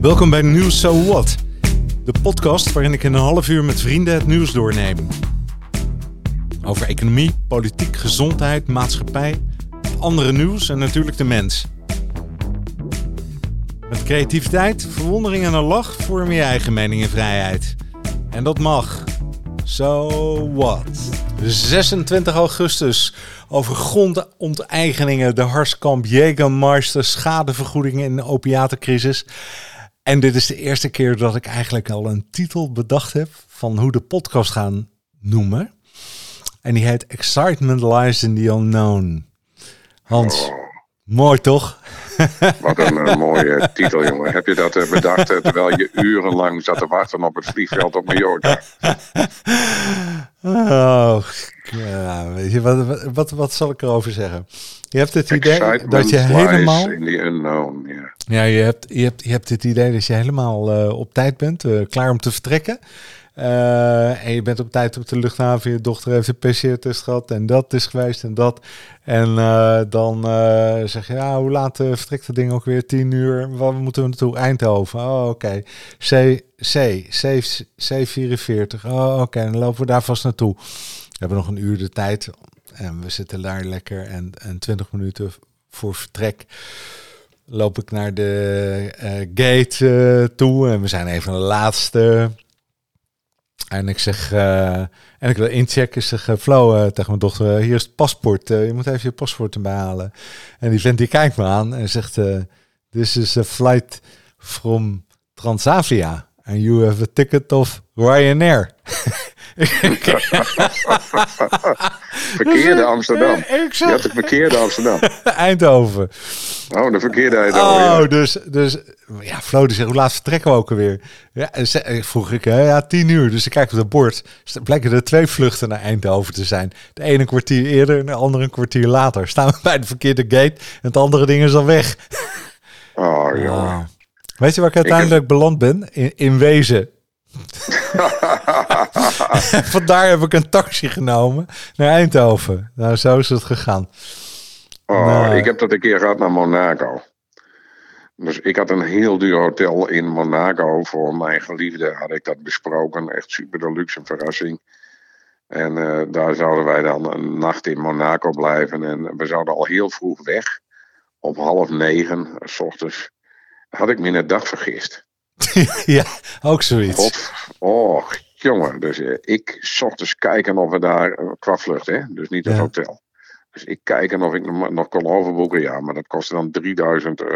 Welkom bij Nieuws So What, de podcast waarin ik in een half uur met vrienden het nieuws doorneem. Over economie, politiek, gezondheid, maatschappij, andere nieuws en natuurlijk de mens. Met creativiteit, verwondering en een lach vorm je eigen mening en vrijheid. En dat mag. So what? 26 augustus over grondonteigeningen, de Harskamp, Jägermeister, schadevergoedingen in de opiatencrisis. En dit is de eerste keer dat ik eigenlijk al een titel bedacht heb van hoe de podcast gaan noemen. En die heet Excitement Lies in the Unknown. Hans, mooi toch? Wat een eh, mooie titel, jongen. Heb je dat eh, bedacht eh, terwijl je urenlang zat te wachten op het vliegveld op Mallorca? Oh, ja, weet je, wat, wat, wat, wat zal ik erover zeggen? Je hebt het idee dat je helemaal... in the unknown, ja. Ja, je hebt, je, hebt, je hebt het idee dat je helemaal op tijd bent, klaar om te vertrekken. Eh, en je bent op tijd op de luchthaven, je dochter heeft een PCR-test gehad en dat is geweest en dat. En eh, dan eh, zeg je, ja, hoe laat vertrekt dat ding ook weer? 10 uur, waar moeten we naartoe? Eindhoven. Oh, oké. C, C, C, C44. Oh, oké, dan lopen we daar vast naartoe. We hebben nog een uur de tijd en we zitten daar lekker en, en 20 minuten voor vertrek loop ik naar de gate toe en we zijn even de laatste. En ik zeg, eh, en ik wil inchecken, zeg, uh, Flo uh, tegen mijn dochter, hier is het paspoort, je moet even je paspoort erbij halen. En die vent die kijkt me aan en zegt, this is a flight from Transavia and you have a ticket of Ryanair. verkeerde Amsterdam. Ik Je had de verkeerde Amsterdam. Eindhoven. Oh, de verkeerde Oh, Eindhoven. ja. dus, dus ja, Flo die zegt, hoe laat vertrekken we ook alweer? Ja, en ze- en vroeg ik, hè, ja, tien uur. Dus ik kijk op het bord. Dus er blijken er twee vluchten naar Eindhoven te zijn. De ene een kwartier eerder en de andere een kwartier later. Staan we bij de verkeerde gate en het andere ding is al weg. Oh, jongen. Ah. Weet je waar ik uiteindelijk beland ben? In, in Wezen. Vandaar heb ik een taxi genomen naar Eindhoven. Nou, zo is het gegaan. Oh, Nee. ik heb dat een keer gehad naar Monaco. Dus ik had een heel duur hotel in Monaco. Voor mijn geliefde had ik dat besproken. Echt super deluxe, een verrassing. En eh, daar zouden wij dan een nacht in Monaco blijven. En we zouden al heel vroeg weg. Om half negen, s ochtends. Had ik me in de dag vergist. ja, ook zoiets. God, oh, jongen. Dus eh, ik ochtends kijken of we daar, eh, qua vlucht hè, dus niet het Ja. hotel. Dus ik kijken of ik nog, nog kon overboeken, ja, maar dat kostte dan 3000 eh,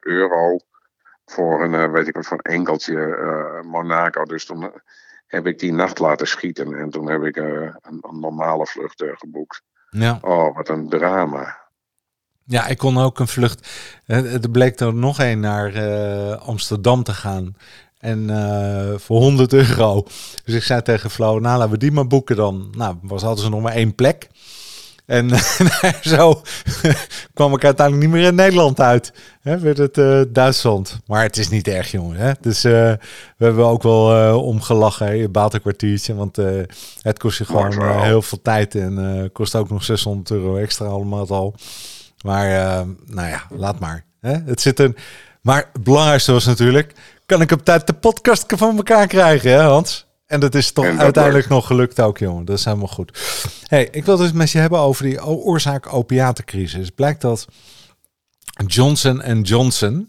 euro voor een, weet ik wat, voor een enkeltje Monaco. Dus toen heb ik die nacht laten schieten en toen heb ik een, een normale vlucht geboekt. Ja. Oh, wat een drama. Ja, ik kon ook een vlucht. Er bleek er nog een naar eh, Amsterdam te gaan. En eh, voor 100 euro. Dus ik zei tegen Flo, nou laten we die maar boeken dan. Nou, was hadden ze nog maar één plek. En zo kwam ik uiteindelijk niet meer in Nederland uit. Hè, werd het eh, Duitsland. Maar het is niet erg, jongen. Hè? Dus we hebben ook wel omgelachen. hè. Je baalt een kwartiertje, want het kost je gewoon heel veel tijd. En kost ook nog 600 euro extra allemaal al. Maar eh, nou ja, laat maar. Hè? Het zit er. Maar het belangrijkste was natuurlijk, kan ik op tijd de podcast van elkaar krijgen, hè Hans? En dat is toch dat uiteindelijk nog gelukt ook, jongen. Dat is helemaal goed. Hey, ik wil het dus met je hebben over die oorzaak opiatencrisis. Blijkt dat Johnson Johnson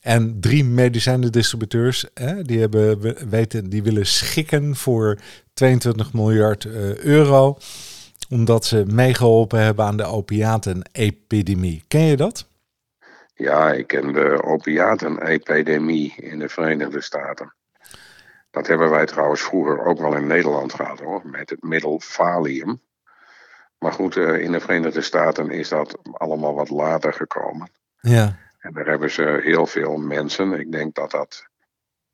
en drie medicijnendistributeurs, hè, die hebben we- weten, die willen schikken voor 22 miljard eh, euro, omdat ze meegeholpen hebben aan de opiatenepidemie. Ken je dat? Ja, ik ken de opiatenepidemie in de Verenigde Staten. Dat hebben wij trouwens vroeger ook wel in Nederland gehad hoor, met het middel Valium. Maar goed, eh, in de Verenigde Staten is dat allemaal wat later gekomen. Ja. En daar hebben ze heel veel mensen, ik denk dat dat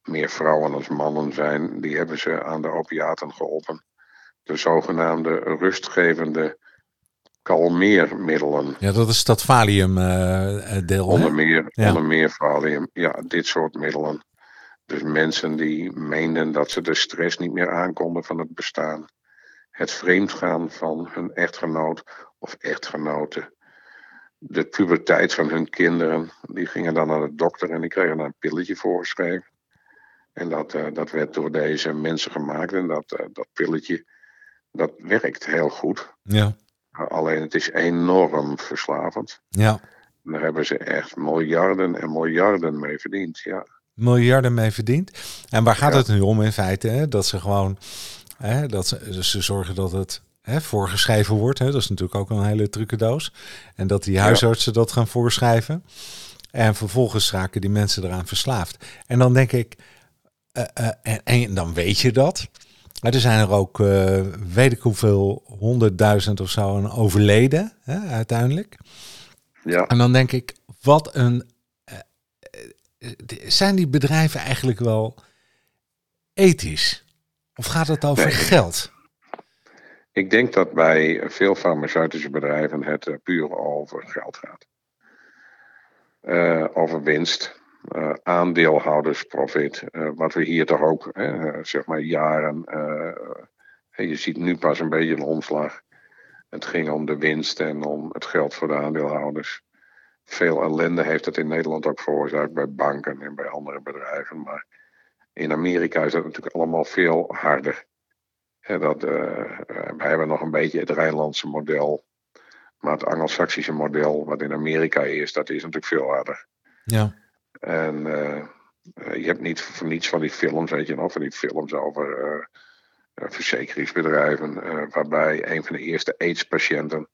meer vrouwen als mannen zijn, die hebben ze aan de opiaten geholpen. De zogenaamde rustgevende kalmeermiddelen. Ja, dat is dat valium eh, eh, deel. Onder meer, Ja. onder meer valium. Ja, dit soort middelen. Dus mensen die meenden dat ze de stress niet meer aankonden van het bestaan. Het vreemdgaan van hun echtgenoot of echtgenote. de puberteit van hun kinderen. Die gingen dan naar de dokter en die kregen dan een pilletje voorgeschreven. En dat, uh, dat werd door deze mensen gemaakt. En dat, uh, dat pilletje, dat werkt heel goed. Ja. Alleen het is enorm verslavend. Ja. En daar hebben ze echt miljarden en miljarden mee verdiend, ja. Miljarden mee verdiend. En waar gaat ja. het nu om in feite? Hè? Dat ze gewoon, hè, dat ze, ze zorgen dat het hè, voorgeschreven wordt. Hè? Dat is natuurlijk ook een hele trucendoos. En dat die huisartsen ja. dat gaan voorschrijven. En vervolgens raken die mensen eraan verslaafd. En dan denk ik, uh, uh, en, en, dan weet je dat. Maar er zijn er ook, uh, weet ik hoeveel, honderdduizend of zo aan overleden hè, uiteindelijk. Ja. En dan denk ik, wat een. zijn die bedrijven eigenlijk wel ethisch? Of gaat het over nee. geld? Ik denk dat bij veel farmaceutische bedrijven het puur over geld gaat. Uh, over winst, aandeelhoudersprofit. wat we hier toch ook, zeg maar, jaren. je ziet nu pas een beetje een omslag. Het ging om de winst en om het geld voor de aandeelhouders. Veel ellende heeft het in Nederland ook veroorzaakt bij banken en bij andere bedrijven. Maar in Amerika is dat natuurlijk allemaal veel harder. Ja, dat, uh, wij hebben nog een beetje het Rijnlandse model. Maar het Angelsaksische model, wat in Amerika is, dat is natuurlijk veel harder. Ja. En uh, je hebt niet voor niets van die films, weet je nog, van die films over uh, verzekeringsbedrijven, waarbij een van de eerste AIDS-patiënten,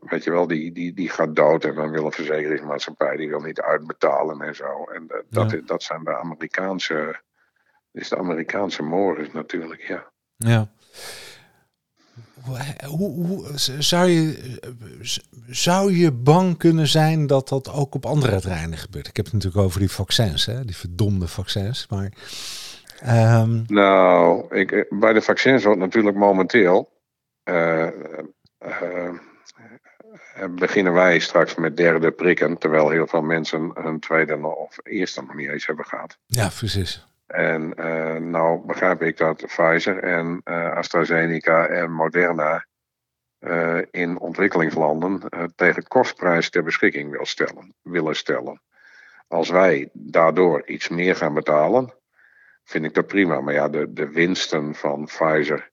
weet je wel, die, die, die gaat dood en dan wil een verzekeringsmaatschappij, die wil niet uitbetalen en zo. En dat, ja. dat zijn de Amerikaanse is de Amerikaanse morgen natuurlijk, ja. Ja. Hoe, hoe, zou, je, zou je bang kunnen zijn dat dat ook op andere terreinen gebeurt? Ik heb het natuurlijk over die vaccins, hè? die verdomde vaccins. Maar, um... Nou, ik, bij de vaccins wordt natuurlijk momenteel. Uh, uh, beginnen wij straks met derde prikken, terwijl heel veel mensen hun tweede of eerste nog niet eens hebben gehad. Ja, precies. En uh, nou begrijp ik dat Pfizer en uh, AstraZeneca en Moderna uh, in ontwikkelingslanden tegen kostprijs ter beschikking wil stellen, willen stellen. Als wij daardoor iets meer gaan betalen, vind ik dat prima. Maar ja, de, de winsten van Pfizer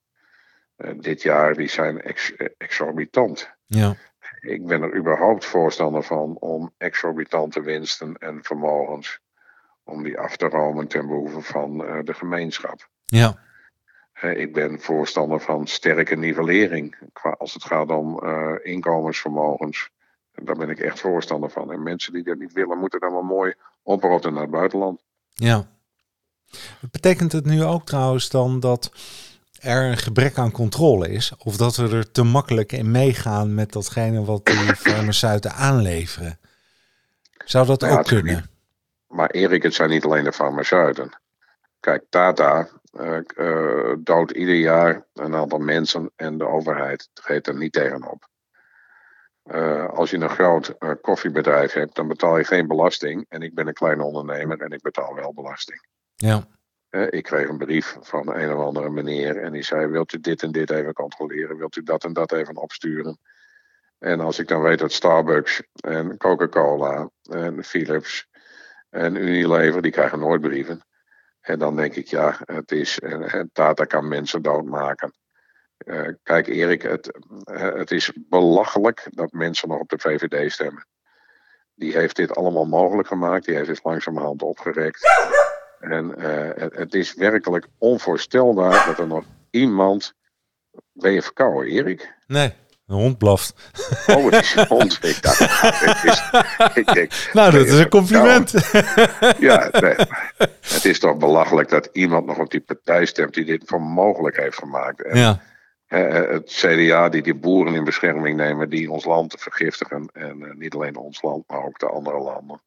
dit jaar die zijn ex, exorbitant. Ja. Ik ben er überhaupt voorstander van om exorbitante winsten en vermogens om die af te romen ten behoeve van uh, de gemeenschap. Ja. Uh, ik ben voorstander van sterke nivellering als het gaat om uh, inkomensvermogens. Daar ben ik echt voorstander van. En mensen die dat niet willen, moeten dan wel mooi oprotten naar het buitenland. Ja. Betekent het nu ook trouwens dan dat er een gebrek aan controle is? Of dat we er te makkelijk in meegaan met datgene wat die farmaceuten aanleveren? Zou dat ja, ook kunnen? Maar Erik, het zijn niet alleen de farmaceuten. Kijk, Tata uh, uh, doodt ieder jaar een aantal mensen en de overheid treedt er niet tegenop. Uh, als je een groot koffiebedrijf hebt, dan betaal je geen belasting. En ik ben een kleine ondernemer en ik betaal wel belasting. Ja. ik kreeg een brief van een of andere meneer en die zei: Wilt u dit en dit even controleren? Wilt u dat en dat even opsturen? En als ik dan weet dat Starbucks en Coca-Cola en Philips en Unilever, die krijgen nooit brieven. En dan denk ik, ja, het is, Tata kan mensen doodmaken. Uh, kijk Erik, het, het is belachelijk dat mensen nog op de VVD stemmen. Die heeft dit allemaal mogelijk gemaakt, die heeft dit langzamerhand opgerekt. En het, is werkelijk onvoorstelbaar dat er nog iemand... Ben verkouden, Erik? Nee. Een hond blaft. Oh, het is een hond. Ik dacht, het is, ik denk, nou, dat is een compliment. Nou, ja, nee, het is toch belachelijk dat iemand nog op die partij stemt die dit voor mogelijk heeft gemaakt. En, ja. Het CDA die die boeren in bescherming nemen, die ons land vergiftigen. En uh, niet alleen ons land, maar ook de andere landen.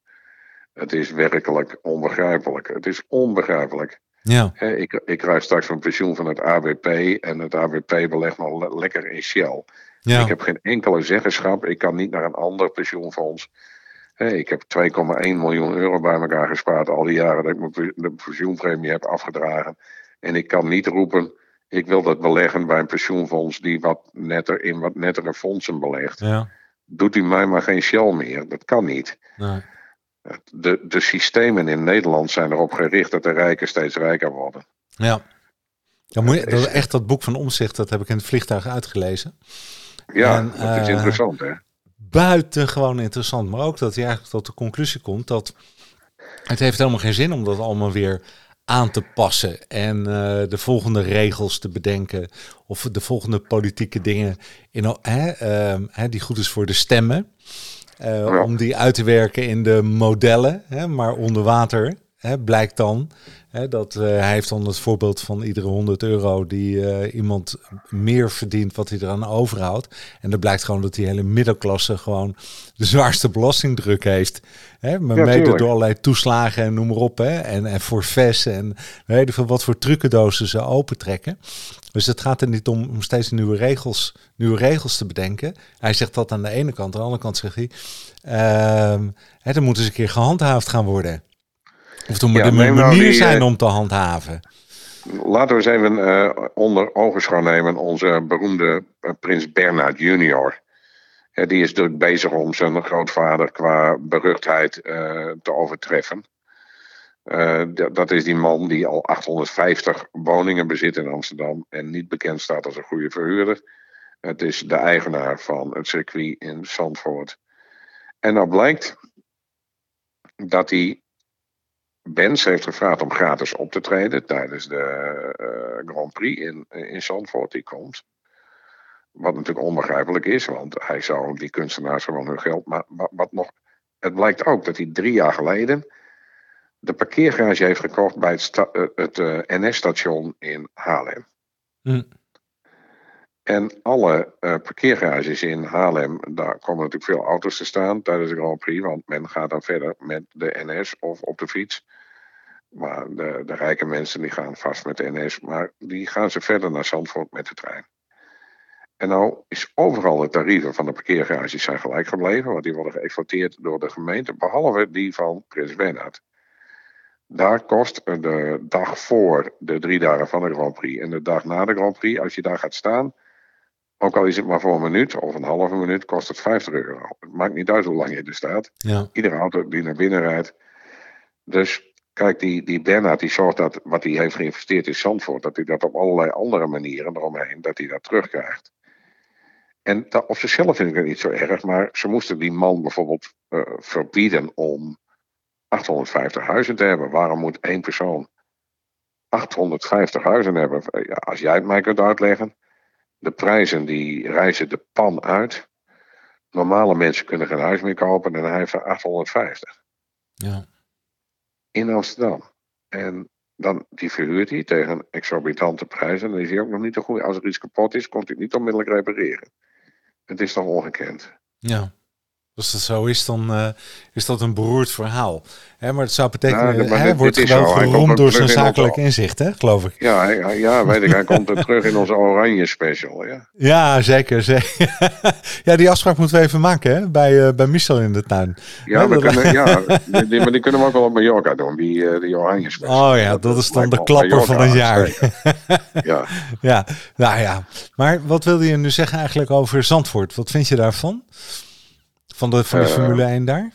Het is werkelijk onbegrijpelijk. Het is onbegrijpelijk. Ja. Ik, ik krijg straks een pensioen van het ABP en het ABP belegt nog lekker in Shell. Ja. Ik heb geen enkele zeggenschap. Ik kan niet naar een ander pensioenfonds. ik heb 2,1 miljoen euro bij elkaar gespaard al die jaren dat ik mijn pensioenpremie heb afgedragen. En ik kan niet roepen, ik wil dat beleggen bij een pensioenfonds die wat netter in wat nettere fondsen belegt. Ja. doet u mij maar geen Shell meer. Dat kan niet. Nee. De, de systemen in Nederland zijn erop gericht dat de rijken steeds rijker worden. Ja. Ja, moet je, dat, echt dat boek van Omzicht, dat heb ik in het vliegtuig uitgelezen. Ja, En, dat is eh, interessant hè. Buitengewoon interessant. Maar ook dat hij eigenlijk tot de conclusie komt dat het heeft helemaal geen zin om dat allemaal weer aan te passen en eh, de volgende regels te bedenken of de volgende politieke dingen in, hè, ehm, hè, die goed is voor de stemmen. eh, Ja. Om die uit te werken in de modellen, hè, maar onder water hè, blijkt dan dat eh, hij heeft dan het voorbeeld van iedere 100 euro die eh, iemand meer verdient wat hij eraan overhoudt. En dan blijkt gewoon dat die hele middenklasse gewoon de zwaarste belastingdruk heeft. Hè, maar Ja, mede door allerlei toeslagen en noem maar op. Hè, en, en voor VES en weet ik veel wat voor trucendozen ze opentrekken. Dus het gaat er niet om, om steeds nieuwe regels, nieuwe regels te bedenken. Hij zegt dat aan de ene kant. Aan de andere kant zegt hij, ehm hè, er moet eens een keer gehandhaafd gaan worden. Of er moet Ja, een nou manier die, zijn eh, om te handhaven. Laten we eens even eh, onder ogenschouw nemen onze beroemde eh, prins Bernhard junior. Die is druk bezig om zijn grootvader qua beruchtheid te overtreffen. Dat is die man die al 850 woningen bezit in Amsterdam en niet bekend staat als een goede verhuurder. Het is de eigenaar van het circuit in Zandvoort. En nou blijkt dat hij Benz heeft gevraagd om gratis op te treden tijdens de eh, Grand Prix in, in Zandvoort die komt. Wat natuurlijk onbegrijpelijk is, want hij zou die kunstenaars gewoon hun geld. Maar wat, wat nog, het blijkt ook dat hij drie jaar geleden de parkeergarage heeft gekocht bij het, eh, het eh, NS-station in Haarlem. Hm. En alle eh, parkeergarages in Haarlem, daar komen natuurlijk veel auto's te staan tijdens de Grand Prix, want men gaat dan verder met de NS of op de fiets. Maar de, de rijke mensen die gaan vast met de NS, maar die gaan ze verder naar Zandvoort met de trein. En nou is overal de tarieven van de parkeergarages zijn gelijk gebleven, want die worden geëxploiteerd door de gemeente, behalve die van Prins Bernhard. Daar kost de dag voor de drie dagen van de Grand Prix en de dag na de Grand Prix, als je daar gaat staan, ook al is het maar voor een minuut of een halve minuut, kost het 50 euro. Het maakt niet uit hoe lang je er staat. Ja. Iedere auto die naar binnen rijdt. Dus kijk, die, die Bernhard die zorgt dat wat hij heeft geïnvesteerd in Zandvoort, dat hij dat op allerlei andere manieren eromheen, dat hij dat terugkrijgt. En dat, op zichzelf vind ik het niet zo erg, maar ze moesten die man bijvoorbeeld eh, verbieden om 850 huizen te hebben. Waarom moet één persoon 850 huizen hebben? Als jij het mij kunt uitleggen. De prijzen die reizen de pan uit. Normale mensen kunnen geen huis meer kopen en hij heeft er 850 Ja. In Amsterdam. En dan die verhuurt hij tegen exorbitante prijzen. Dan is hij ook nog niet zo goed. Als er iets kapot is, komt hij niet onmiddellijk repareren. Het is toch ongekend. ja. Als dat zo is, dan eh, is dat een beroerd verhaal. Hè, maar het zou betekenen, maar hij dit- wordt dit gewoon geroemd door zijn in zakelijk inzicht, hè, geloof ik. Ja, hij- ja weet ik. Hij komt er terug in onze oranje special. Ja. Ja, zeker. zeker. ja, die afspraak moeten we even maken hè? Bij, eh, bij Michel in de tuin. Ja, Ja, we dat- kunnen, ja die, die- maar die kunnen we ook wel op Mallorca doen, die, eh, die oranje special. Oh ja, dat is dan de klapper van het Mallorca jaar. Ja. Ja, nou ja. Maar wat wilde je nu zeggen eigenlijk over Zandvoort? Wat vind je daarvan? Van de, van de Eh, Formule 1 daar?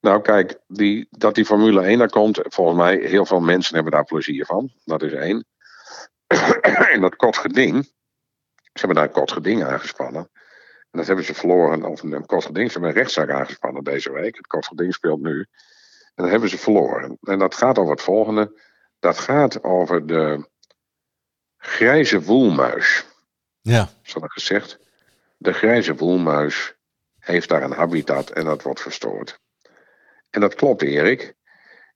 Nou, kijk, die, dat die Formule 1 daar komt, volgens mij, heel veel mensen hebben daar plezier van. Dat is één. en dat kort geding, ze hebben daar een kort geding aangespannen. En dat hebben ze verloren, of een, kort geding, ze hebben een rechtszaak aangespannen deze week. Het kort geding speelt nu. En dat hebben ze verloren. En dat gaat over het volgende. Dat gaat over de grijze woelmuis. Ja, Zo gezegd. De grijze woelmuis heeft daar een habitat en dat wordt verstoord. En dat klopt, Erik.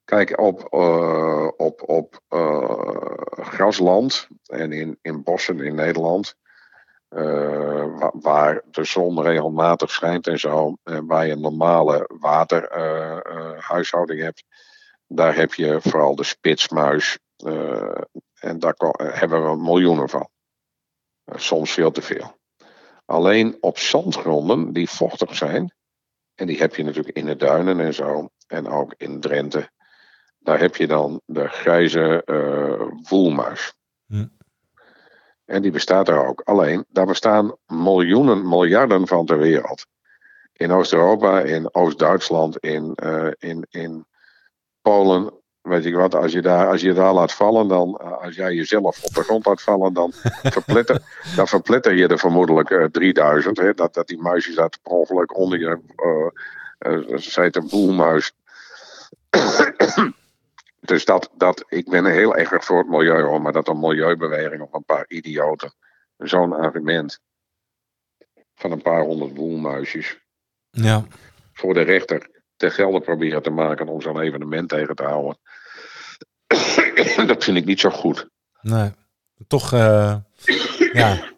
Kijk, op, eh, op, op eh, grasland en in, in bossen in Nederland, eh, wa- waar de zon regelmatig schijnt en zo, en waar je een normale waterhuishouding hebt, daar heb je vooral de spitsmuis. en daar hebben we miljoenen van. Soms veel te veel. Alleen op zandgronden die vochtig zijn, en die heb je natuurlijk in de duinen en zo, en ook in Drenthe, daar heb je dan de grijze eh, woelmuis. Hm. En die bestaat er ook. Alleen, daar bestaan miljoenen, miljarden van ter wereld. In Oost-Europa, in Oost-Duitsland, in, uh, in, in Polen, weet ik wat, als je daar, als je daar laat vallen, dan, uh, als jij jezelf op de grond laat vallen, dan verpletter, dan verpletter je er vermoedelijk uh, 3000. Hè, dat, dat die muisjes dat per ongeluk onder je, uh, ze heet een boelmuis. dus dat, dat, ik ben heel erg voor het milieu hoor, maar dat een milieubeweging of een paar idioten zo'n argument van een paar honderd boelmuisjes ja. voor de rechter te gelden proberen te maken om zo'n evenement tegen te houden. dat vind ik niet zo goed. Nee, toch uh, ja,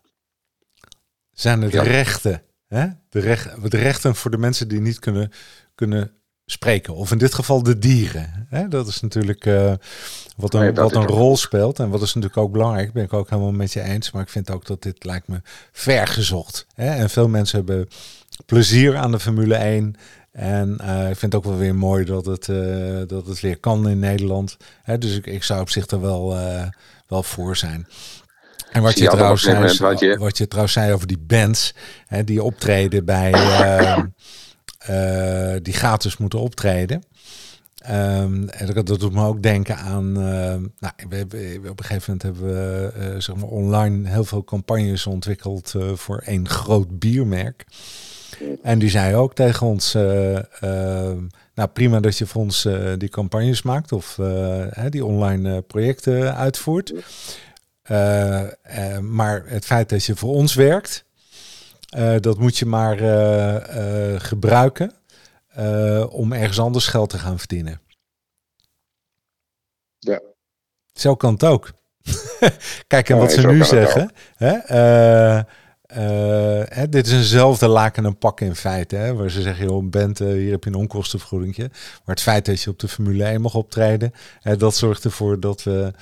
zijn het ja. rechten. Hè? De, recht, de rechten voor de mensen die niet kunnen, kunnen spreken. Of in dit geval de dieren. Hè? Dat is natuurlijk uh, wat een, nee, wat een rol speelt. En wat is natuurlijk ook belangrijk. Ben ik ook helemaal met je eens. Maar ik vind ook dat dit lijkt me vergezocht. Hè? En veel mensen hebben plezier aan de Formule 1. En uh, ik vind het ook wel weer mooi dat het, uh, dat het weer kan in Nederland. Hè? Dus ik, ik zou op zich er wel, uh, wel voor zijn. En wat je, je trouwens zei, wat je... wat je trouwens zei over die bands, hè, die optreden bij, die gratis moeten optreden. Um, en dat, dat, doet me ook denken aan. Uh, nou, we op een gegeven moment hebben we zeg maar online heel veel campagnes ontwikkeld voor één groot biermerk. En die zei ook tegen ons: Nou, prima dat je voor ons die campagnes maakt of die online projecten uitvoert. maar het feit dat je voor ons werkt, dat moet je maar gebruiken om ergens anders geld te gaan verdienen. Ja. Zo kan het ook. Kijk, en ja, wat ze nu zeggen. Hè, uh, hè, dit is eenzelfde laken en pak in feite. Hè, waar ze zeggen, joh, bent, hier heb je een onkostenvergoeding. Maar het feit dat je op de Formule 1 mag optreden, hè, dat zorgt ervoor dat we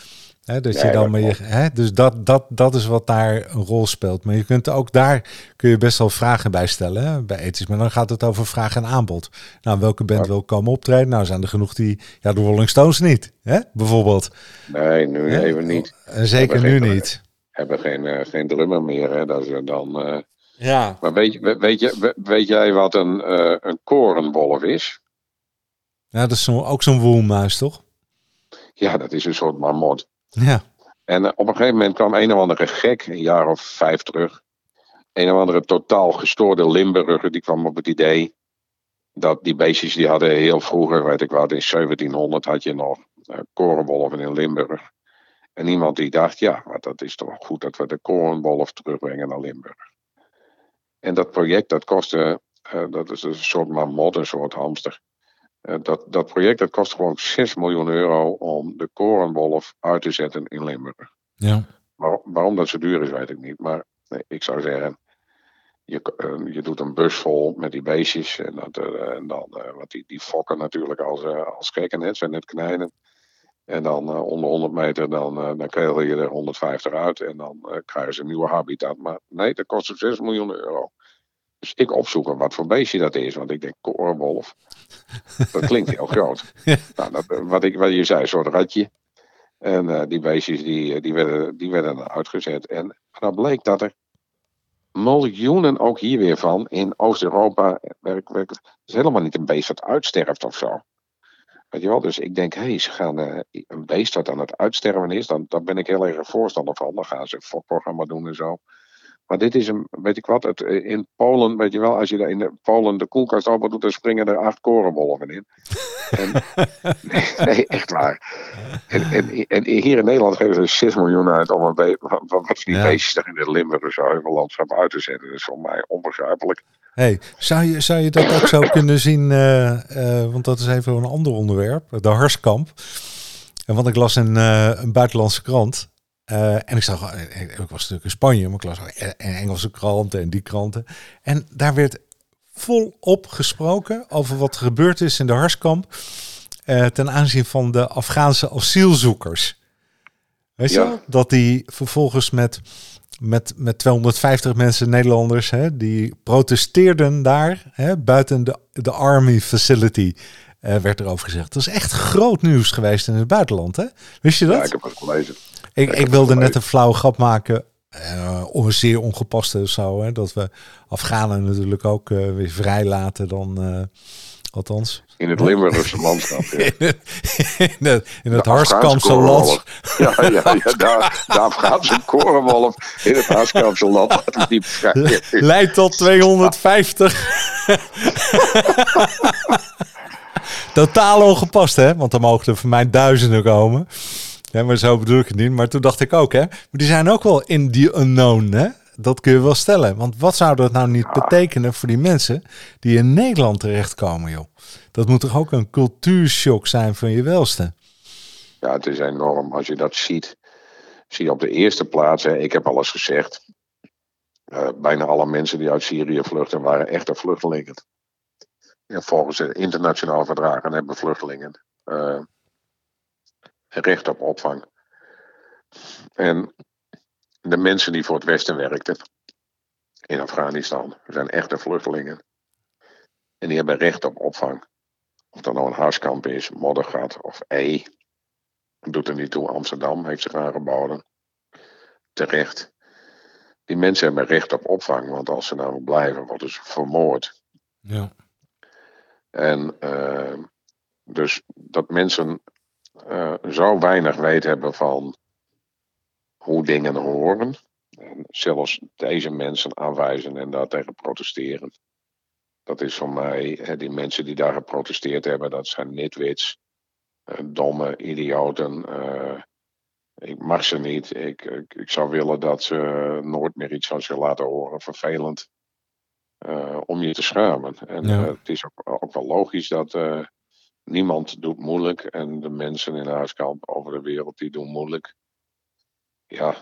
He, dat je dan je, he, dus dat, dat, dat is wat daar een rol speelt. Maar je kunt ook daar kun je best wel vragen bij stellen hè, bij ethisch. Maar dan gaat het over vraag en aanbod. Nou, welke band wil komen optreden? Nou, zijn er genoeg die, ja, de Rolling Stones niet, hè, bijvoorbeeld. Nee, nu he? even niet. En zeker nu niet. Hebben geen, uh, geen drummer meer, hè? Dat is dan. Uh... Ja. Maar weet, je, weet, je, weet jij wat een, een korenbolf is? Ja, dat is zo, ook zo'n woelmuis, toch? Ja, dat is een soort marmot. Ja. En op een gegeven moment kwam een of andere gek, een jaar of vijf terug. Een of andere totaal gestoorde Limburger, die kwam op het idee. Dat die beestjes die hadden heel vroeger, weet ik wat, in 1700 had je nog korenwolven in Limburg. En iemand die dacht, ja, maar dat is toch goed dat we de korenwolf terugbrengen naar Limburg. En dat project, dat kostte, uh, dat is een soort mamot, een soort hamster. Uh, dat, dat project dat kost gewoon 6 miljoen euro om de korenwolf uit te zetten in Limburg. Ja. Waar, waarom dat zo duur is, weet ik niet. Maar nee, ik zou zeggen, je, uh, je doet een bus vol met die beestjes. En, dat, en dan, wat die, die fokken natuurlijk als, als gekken, het zijn net knijnen. En dan onder 100 meter, dan, dan krijg je er 150 uit. En dan krijgen ze een nieuwe habitat. Maar nee, dat kost 6 miljoen euro. Dus ik opzoeken wat voor beestje dat is. Want ik denk, korenwolf. Dat klinkt heel groot. Nou, dat, wat, ik, wat je zei, een soort ratje. En uh, die beestjes die, die, werden, die werden uitgezet. En dan bleek dat er miljoenen ook hier weer van in Oost-Europa. Het is helemaal niet een beest dat uitsterft of zo. Weet je wel? Dus ik denk, hé, hey, ze gaan een beest dat aan het uitsterven is, dan, dan ben ik heel erg voorstander van. Dan gaan ze een fokprogramma doen en zo. Maar dit is een, weet ik wat, het, eh, in Polen, weet je wel, als je in Polen de koelkast open doet, dan springen er acht korenwolven in. En, nee, echt waar. En, en, en, hier in Nederland geven ze 6 miljoen uit om een wat, die ja. beestjes in de Limburg zo landschap uit te zetten. Dat is voor mij onbegrijpelijk. Hey, zou, je, zou je dat ook zo kunnen zien, uh, uh, want dat is even een ander onderwerp, de Harskamp. En want ik las in uh, een buitenlandse krant, en ik zag, ik was natuurlijk in Spanje, maar ik las en Engelse kranten en die kranten. En daar werd volop gesproken over wat er gebeurd is in de Harskamp uh, ten aanzien van de Afghaanse asielzoekers. Weet je, ja. dat die vervolgens met, met, met 250 mensen, Nederlanders, hè, die protesteerden daar hè, buiten de, de Army Facility. Uh, werd erover gezegd. Dat is echt groot nieuws geweest in het buitenland, hè? Wist je dat? Ja, ik heb het gelezen. Ik, ik wilde net een flauwe grap maken uh, zeer ongepaste zo. Hè, dat we Afghanen natuurlijk ook uh, weer vrijlaten dan... Uh, althans. In het Limburgse landschap. Ja. in het, in het, in het Harskamse land. Ja, ja, ja daar, de Afghaanse korenwolf in het Harskamse land. Leidt tot 250. Totaal ongepast, hè? Want dan mogen er voor mij duizenden komen. Ja, maar zo bedoel ik het niet. Maar toen dacht ik ook, hè? Maar die zijn ook wel in die unknown, hè? Dat kun je wel stellen. Want wat zou dat nou niet betekenen voor die mensen die in Nederland terechtkomen, joh? Dat moet toch ook een cultuurshock zijn van je welste? Ja, het is enorm. Als je dat ziet, zie je op de eerste plaats, hè, ik heb alles gezegd. Uh, bijna alle mensen die uit Syrië vluchten waren echte vluchtelingen. Ja, volgens de internationale verdragen hebben vluchtelingen uh, recht op opvang. En de mensen die voor het Westen werkten in Afghanistan zijn echte vluchtelingen. En die hebben recht op opvang. Of dat nou een huiskamp is, Moddergat of E. Doet er niet toe. Amsterdam heeft zich aangeboden. Terecht. Die mensen hebben recht op opvang, want als ze nou blijven, worden ze vermoord. Ja. En uh, dus dat mensen uh, zo weinig weten hebben van hoe dingen horen. En zelfs deze mensen aanwijzen en daartegen protesteren. Dat is voor mij, die mensen die daar geprotesteerd hebben, dat zijn nitwits, uh, domme idioten. Uh, ik mag ze niet. Ik, ik, ik, zou willen dat ze nooit meer iets van zich laten horen. Vervelend. Om je te schamen. En ja. het is ook, ook, wel logisch dat niemand doet moeilijk. En de mensen in Huiskamp over de wereld die doen moeilijk. Ja,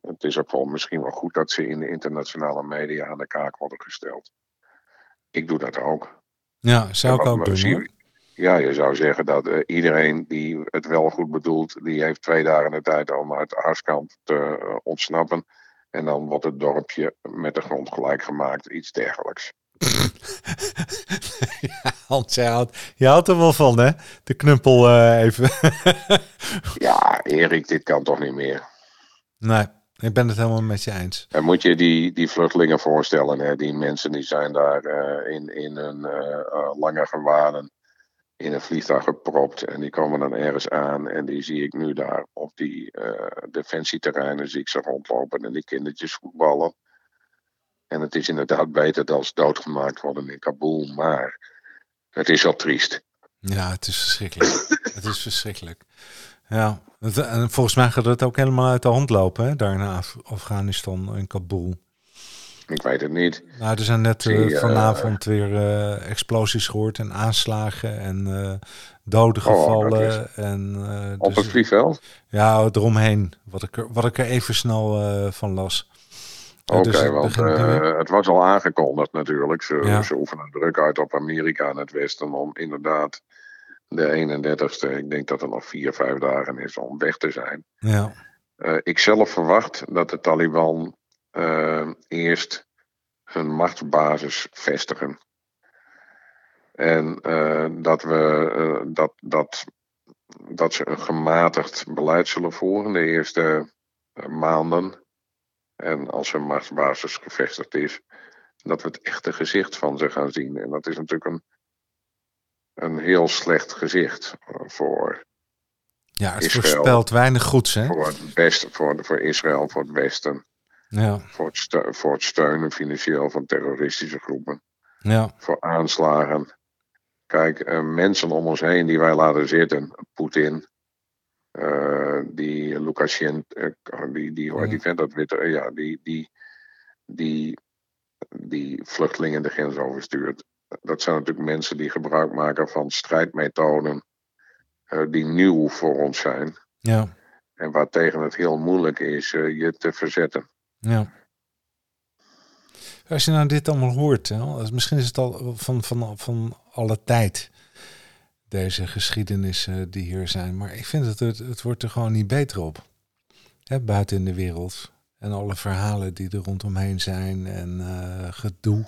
het is ook wel misschien wel goed dat ze in de internationale media aan de kaak worden gesteld. Ik doe dat ook. Ja, zou ik ook doen. Ja, je zou zeggen dat uh, iedereen die het wel goed bedoelt, die heeft twee dagen de tijd om uit Harskamp te uh, ontsnappen. En dan wordt het dorpje met de grond gelijk gemaakt, iets dergelijks. ja, Hans, je houdt, je houdt er wel van, hè? De knuppel uh, even. ja, Erik, dit kan toch niet meer? Nee. Ik ben het helemaal met je eens. En moet je die, die vluchtelingen voorstellen, hè? die mensen die zijn daar uh, in, in hun uh, lange gewaden in een vliegtuig gepropt en die komen dan ergens aan en die zie ik nu daar op die defensieterreinen zie ik ze rondlopen en die kindertjes voetballen. En het is inderdaad beter dan ze doodgemaakt worden in Kabul, maar het is al triest. Ja, het is verschrikkelijk. het is verschrikkelijk. Ja, en volgens mij gaat het ook helemaal uit de hand lopen, hè, daar in Afghanistan en Kabul. Ik weet het niet. Nou, er zijn net uh, vanavond weer uh, explosies gehoord en aanslagen en doden oh, gevallen. en, Op dus, het vliegveld? Ja, eromheen. Wat ik er, wat ik er even snel van las. Oké, okay, dus want het was al aangekondigd natuurlijk. Ze, ja. ze oefenen druk uit op Amerika en het Westen om inderdaad de 31ste. Ik denk dat er nog vier, vijf dagen is om weg te zijn. Ja. Uh, ik zelf verwacht dat de Taliban uh, eerst hun machtsbasis vestigen. En dat, we, dat, dat, dat ze een gematigd beleid zullen voeren de eerste maanden. En als hun machtsbasis gevestigd is, dat we het echte gezicht van ze gaan zien. En dat is natuurlijk een een heel slecht gezicht voor. Ja, het Israël, voorspelt weinig goeds, hè? Voor, het beste, voor, voor Israël, voor het Westen. Ja. Voor, het steun, voor het steunen financieel van terroristische groepen. Ja. Voor aanslagen. Kijk, uh, mensen om ons heen die wij laten zitten, Poetin, uh, die Lukashenko, uh, die, die, hoe die vent dat witte, ja, die, die, die, die vluchtelingen de grens overstuurt dat zijn natuurlijk mensen die gebruik maken van strijdmethoden uh, die nieuw voor ons zijn. Ja. En waartegen het heel moeilijk is uh, je te verzetten. Ja. Als je nou dit allemaal hoort, hè, misschien is het al van, van, van alle tijd, deze geschiedenissen die hier zijn. Maar ik vind dat het, het wordt er gewoon niet beter op. Hè, buiten in de wereld. En alle verhalen die er rondomheen zijn en uh, gedoe.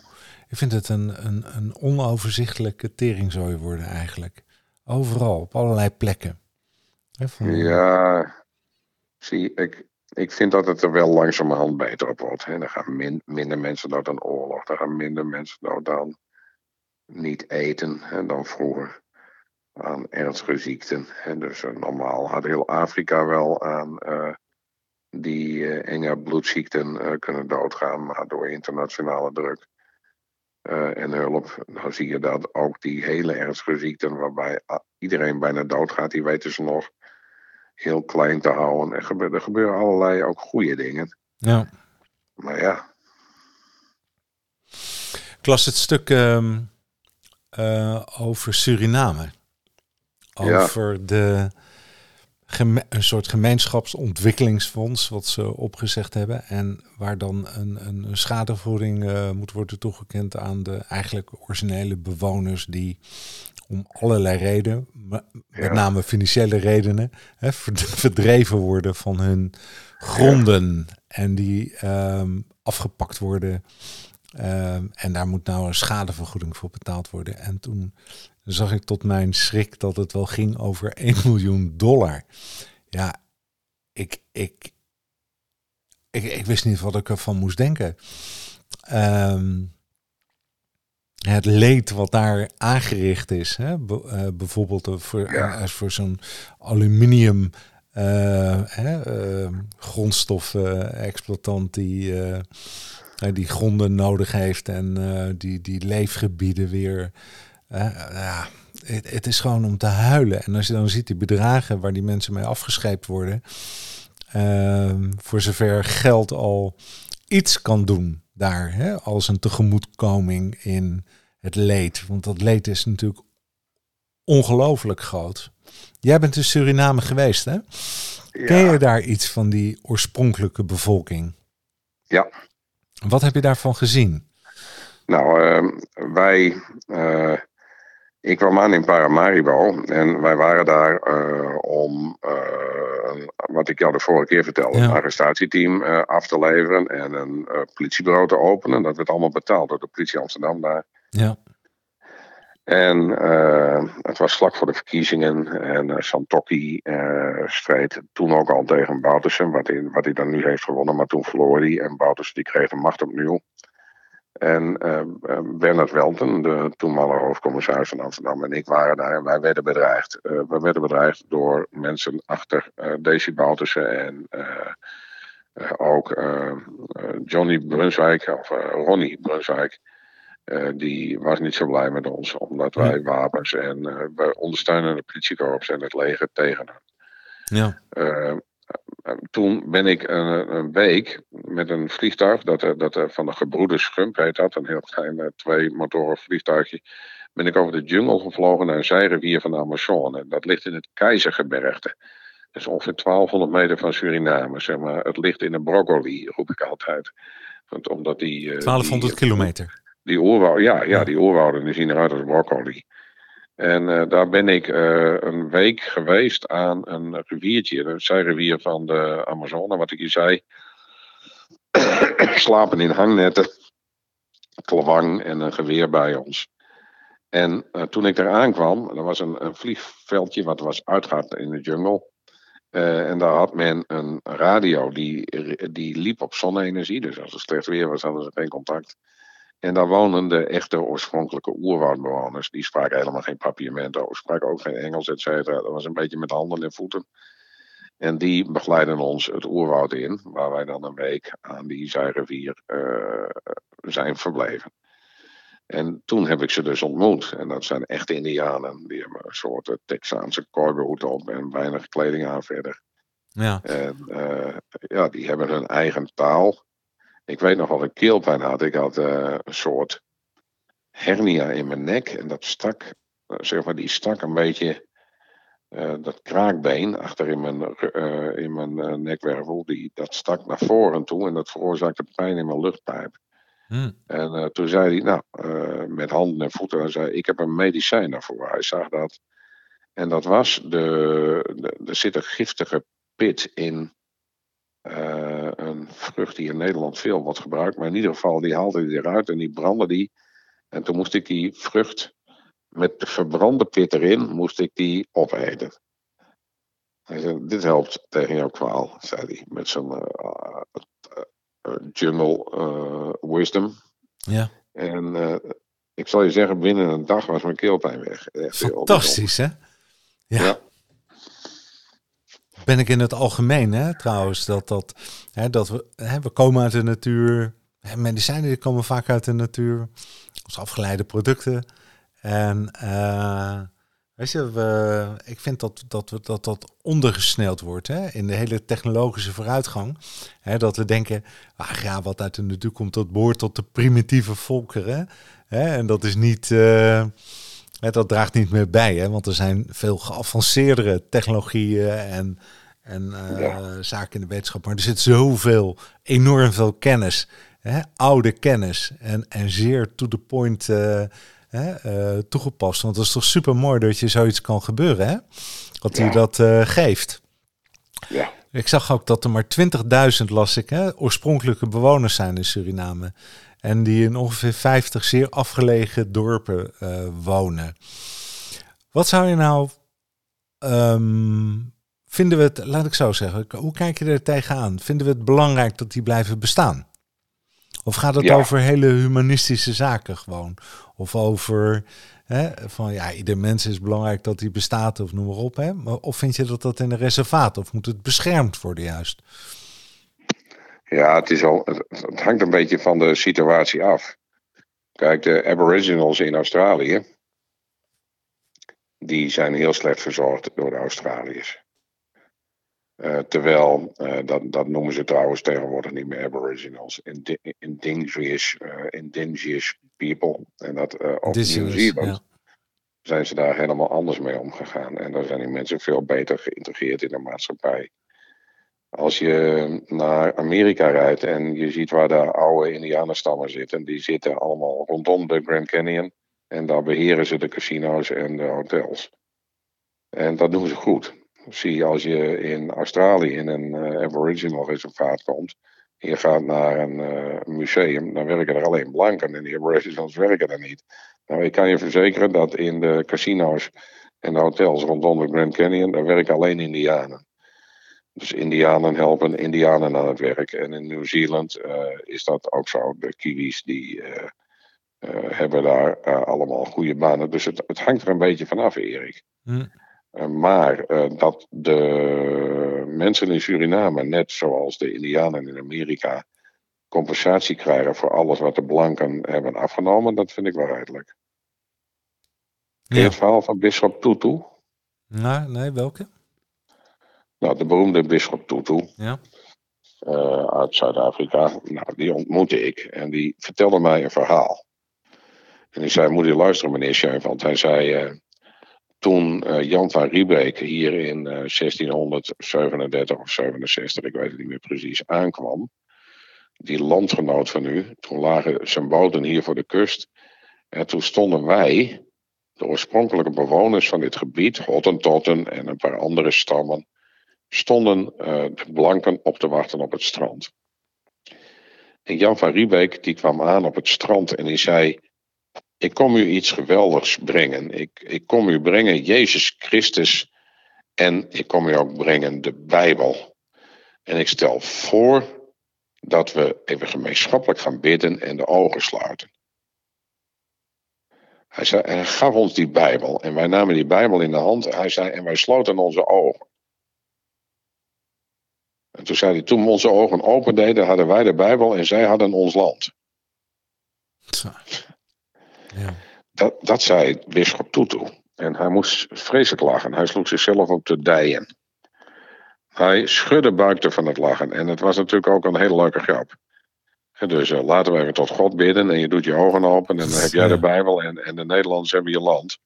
Ik vind het een, een, een onoverzichtelijke teringzooi worden eigenlijk. Overal, op allerlei plekken. Van... Ja, zie, ik, ik vind dat het er wel langzamerhand beter op wordt. Er gaan min, minder mensen dood aan oorlog. Er gaan minder mensen dood aan niet eten hè, dan vroeger. Aan ernstige ziekten. Hè. Dus uh, normaal had heel Afrika wel aan uh, die uh, enge bloedziekten kunnen doodgaan. Maar door internationale druk en hulp. Dan zie je dat ook die hele ernstige ziekten waarbij iedereen bijna doodgaat. Die weten ze nog heel klein te houden. Er gebeuren, er gebeuren allerlei ook goede dingen. Ja. Maar ja. Ik las het stuk uh, over Suriname. Over ja. de een soort gemeenschapsontwikkelingsfonds wat ze opgezegd hebben. En waar dan een, een schadevergoeding uh, moet worden toegekend aan de eigenlijk originele bewoners die om allerlei redenen, met ja. name financiële redenen, hè, verdreven worden van hun gronden. Ja. En die um, afgepakt worden. Um, en daar moet nou een schadevergoeding voor betaald worden. En toen zag ik tot mijn schrik dat het wel ging over 1 miljoen dollar. Ja, ik, ik, ik, ik wist niet wat ik ervan moest denken. Um, het leed wat daar aangericht is. Hè? Be uh, bijvoorbeeld voor, ja. uh, voor zo'n aluminium uh, grondstof-exploitant die, die gronden nodig heeft en die, die leefgebieden weer. Ja, het, het, is gewoon om te huilen. En als je dan ziet die bedragen waar die mensen mee afgescheept worden, ehm, voor zover geld al iets kan doen daar, hè, als een tegemoetkoming in het leed. Want dat leed is natuurlijk ongelooflijk groot. Jij bent in Suriname geweest, hè? Ja. Ken je daar iets van die oorspronkelijke bevolking? Ja. Wat heb je daarvan gezien? Nou, uh, wij. Uh, ik kwam aan in Paramaribo en wij waren daar uh, om, uh, wat ik jou de vorige keer vertelde, ja. een arrestatieteam af te leveren en een politiebureau te openen. Dat werd allemaal betaald door de politie Amsterdam daar. Ja. En het was vlak voor de verkiezingen. En Santokki streed toen ook al tegen Boutersen, wat hij, wat hij dan nu heeft gewonnen. Maar toen verloor hij en Boutersen die kreeg de macht opnieuw. En Bernard Welten, de toenmalige hoofdcommissaris van Amsterdam, en ik waren daar. En wij werden bedreigd. we werden bedreigd door mensen achter Daisy Boutersen en ook Johnny Brunswijk, of Ronnie Brunswijk. Uh, die was niet zo blij met ons, omdat wij ja. wapens en uh, we ondersteunen de politiekorps en het leger tegen hem. Ja. Uh, toen ben ik een, een, week met een vliegtuig, dat, dat van de gebroeders Schump heet dat, een heel klein twee motoren vliegtuigje, ben ik over de jungle gevlogen naar een zijrivier van de Amazone. Dat ligt in het Keizergebergte. Dat is ongeveer 1200 meter van Suriname, zeg maar. Het ligt in de broccoli, roep ik altijd. Want omdat die, 1200 die, kilometer. Die oerwouden, ja, ja, die oerwouden die zien eruit als broccoli. En uh, daar ben ik uh, een week geweest aan een riviertje, een zijrivier van de Amazone, wat ik je zei. Slapen in hangnetten, klawang en een geweer bij ons. En uh, toen ik daar aankwam, er was een, een vliegveldje wat was in de jungle. en daar had men een radio die, die liep op zonne-energie. Dus als het slecht weer was, hadden ze geen contact. En daar woonden de echte oorspronkelijke oerwoudbewoners. Die spraken helemaal geen papiamento, spraken ook geen Engels, et cetera. Dat was een beetje met handen en voeten. En die begeleiden ons het oerwoud in, waar wij dan een week aan die zijrivier uh, zijn verbleven. En toen heb ik ze dus ontmoet. En dat zijn echte Indianen. Die hebben een soort Texaanse cowboyhoed op en weinig kleding aan verder. Ja. En uh, ja, die hebben hun eigen taal. Ik weet nog wat ik keelpijn had. Ik had uh, een soort hernia in mijn nek. En dat stak, uh, zeg maar, die stak een beetje. Uh, dat kraakbeen achter in mijn, in mijn nekwervel, die, dat stak naar voren toe en dat veroorzaakte pijn in mijn luchtpijp. Hmm. En toen zei hij, nou, met handen en voeten, hij zei, ik heb een medicijn daarvoor. Hij zag dat. En dat was, de, de, er zit een giftige pit in uh, een vrucht die in Nederland veel wordt gebruikt. Maar in ieder geval, die haalde hij eruit en die brandde die. En toen moest ik die vrucht met de verbrande pit erin, moest ik die opeten. Hij zei, dit helpt tegen jouw kwaal, zei hij. Met zijn uh, jungle wisdom. Ja. En ik zal je zeggen, binnen een dag was mijn keelpijn weg. Echt Fantastisch, hè? Ja. ja. Ben ik in het algemeen, hè, trouwens, dat, dat, hè, dat we, hè, we komen uit de natuur. Hè, medicijnen die komen vaak uit de natuur. Als afgeleide producten. En uh, weet je, we, ik vind dat dat, dat, dat, dat ondergesneld wordt hè, in de hele technologische vooruitgang. Hè, dat we denken, ah, ja, wat uit de natuur komt, dat behoort tot de primitieve volkeren. Hè, en dat is niet... Uh, dat draagt niet meer bij, hè, want er zijn veel geavanceerdere technologieën en, en uh, zaken in de wetenschap. Maar er zit zoveel, enorm veel kennis, hè, oude kennis en, en zeer to the point hè, uh, toegepast. Want het is toch super mooi dat je zoiets kan gebeuren, hè? Dat hij dat geeft. Ja. Ik zag ook dat er maar 20.000, las ik, hè, oorspronkelijke bewoners zijn in Suriname. En die in ongeveer 50 zeer afgelegen dorpen uh, wonen. Wat zou je nou. Um, vinden we het, laat ik zo zeggen, hoe kijk je er tegenaan? Vinden we het belangrijk dat die blijven bestaan? Of gaat het over hele humanistische zaken gewoon? Of over hè, van ja, ieder mens is belangrijk dat hij bestaat of noem maar op. Hè? Of vind je dat dat in een reservaat of moet het beschermd worden juist? Ja, het, is al, het hangt een beetje van de situatie af. Kijk, de Aboriginals in Australië, die zijn heel slecht verzorgd door de Australiërs. Uh, terwijl, uh, dat, dat noemen ze trouwens tegenwoordig niet meer Aboriginals, indigenous, uh, indigenous people. En dat op ja. zijn ze daar helemaal anders mee omgegaan. En daar zijn die mensen veel beter geïntegreerd in de maatschappij. Als je naar Amerika rijdt en je ziet waar de oude Indianenstammen zitten, die zitten allemaal rondom de Grand Canyon. En daar beheren ze de casino's en de hotels. En dat doen ze goed. Zie je als je in Australië in een uh, Aboriginal reservaat komt. Je gaat naar een uh, museum, dan werken er alleen blanken en die Aboriginals werken er niet. Nou, ik kan je verzekeren dat in de casino's en de hotels rondom de Grand Canyon, daar werken alleen Indianen. Dus Indianen helpen Indianen aan het werk. En in Nieuw-Zeeland uh, is dat ook zo. De Kiwis die hebben daar allemaal goede banen. Dus het, het, hangt er een beetje vanaf, Erik. Hm. Maar dat de mensen in Suriname, net zoals de Indianen in Amerika, compensatie krijgen voor alles wat de blanken hebben afgenomen, dat vind ik wel redelijk. Ja. Het verhaal van Bisschop Tutu? Nou, nee, welke? Nou, de beroemde bisschop Tutu. Ja. Uh, uit Zuid-Afrika. Nou, die ontmoette ik en die vertelde mij een verhaal. En ik zei, moet je luisteren meneer want hij zei... Uh, toen uh, Jan van Riebeek hier in 1637 of 67, ik weet het niet meer precies, aankwam... die landgenoot van u, toen lagen zijn boten hier voor de kust... En toen stonden wij, de oorspronkelijke bewoners van dit gebied, Hottentotten en een paar andere stammen, stonden uh, de blanken op te wachten op het strand. En Jan van Riebeek die kwam aan op het strand en die zei: Ik kom u iets geweldigs brengen. Ik, ik kom u brengen Jezus Christus en ik kom u ook brengen de Bijbel. En ik stel voor dat we even gemeenschappelijk gaan bidden en de ogen sluiten. Hij, zei, hij gaf ons die Bijbel en wij namen die Bijbel in de hand. Hij zei, en wij sloten onze ogen. En toen zei hij, toen we onze ogen opendeden, hadden wij de Bijbel en zij hadden ons land. Dat, dat zei Bisschop Tutu. En hij moest vreselijk lachen. Hij sloeg zichzelf op de dijen. Hij schudde buikte van het lachen. En het was natuurlijk ook een hele leuke grap. Dus uh, laten we even tot God bidden. En je doet je ogen open. En dan heb jij de Bijbel. En, en de Nederlanders hebben je land.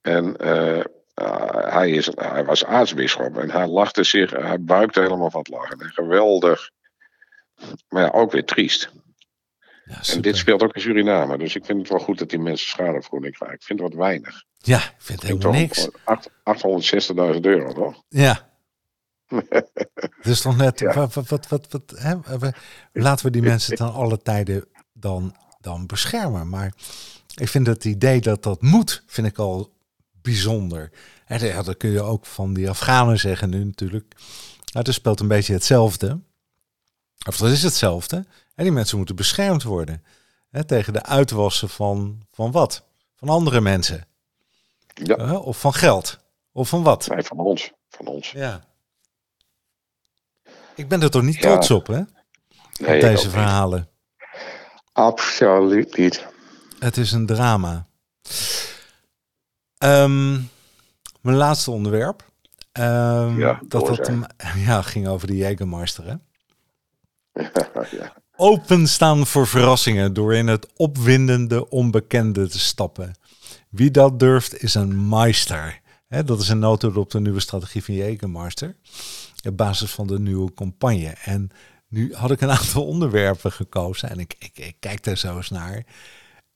En uh, uh, hij, is, hij was aartsbisschop en hij lachte zich, hij buikte helemaal van het lachen. En geweldig, maar ja, ook weer triest. Ja, en dit speelt ook in Suriname, dus ik vind het wel goed dat die mensen schadevergoeding krijgen. Ik vind het wat weinig. Ja, ik vind het helemaal niks. 860.000 euro, toch? Ja. dus toch net, wat, wat, wat, wat, wat hè? laten we die mensen dan alle tijden dan, dan beschermen. Maar ik vind het idee dat dat moet, vind ik al bijzonder. En ja, dat kun je ook van die Afghanen zeggen nu natuurlijk. Nou, het speelt een beetje hetzelfde. Of dat is hetzelfde. En die mensen moeten beschermd worden. Hè, tegen de uitwassen van, van wat? Van andere mensen. Ja. of van geld. Of van wat? Nee, van ons. Van ons. Ja. Ik ben er toch niet trots op, hè? Nee, op deze verhalen. Absoluut niet. Het is een drama. Ehm, mijn laatste onderwerp. Um, Ja, dat, dat ja, ging over de Jägermeister. Hè? ja. Openstaan voor verrassingen door in het opwindende onbekende te stappen. Wie dat durft is een meister. Hè, dat is een nota op de nieuwe strategie van Jägermeister. Op basis van de nieuwe campagne. En nu had ik een aantal onderwerpen gekozen. En ik, ik, ik kijk daar zo eens naar.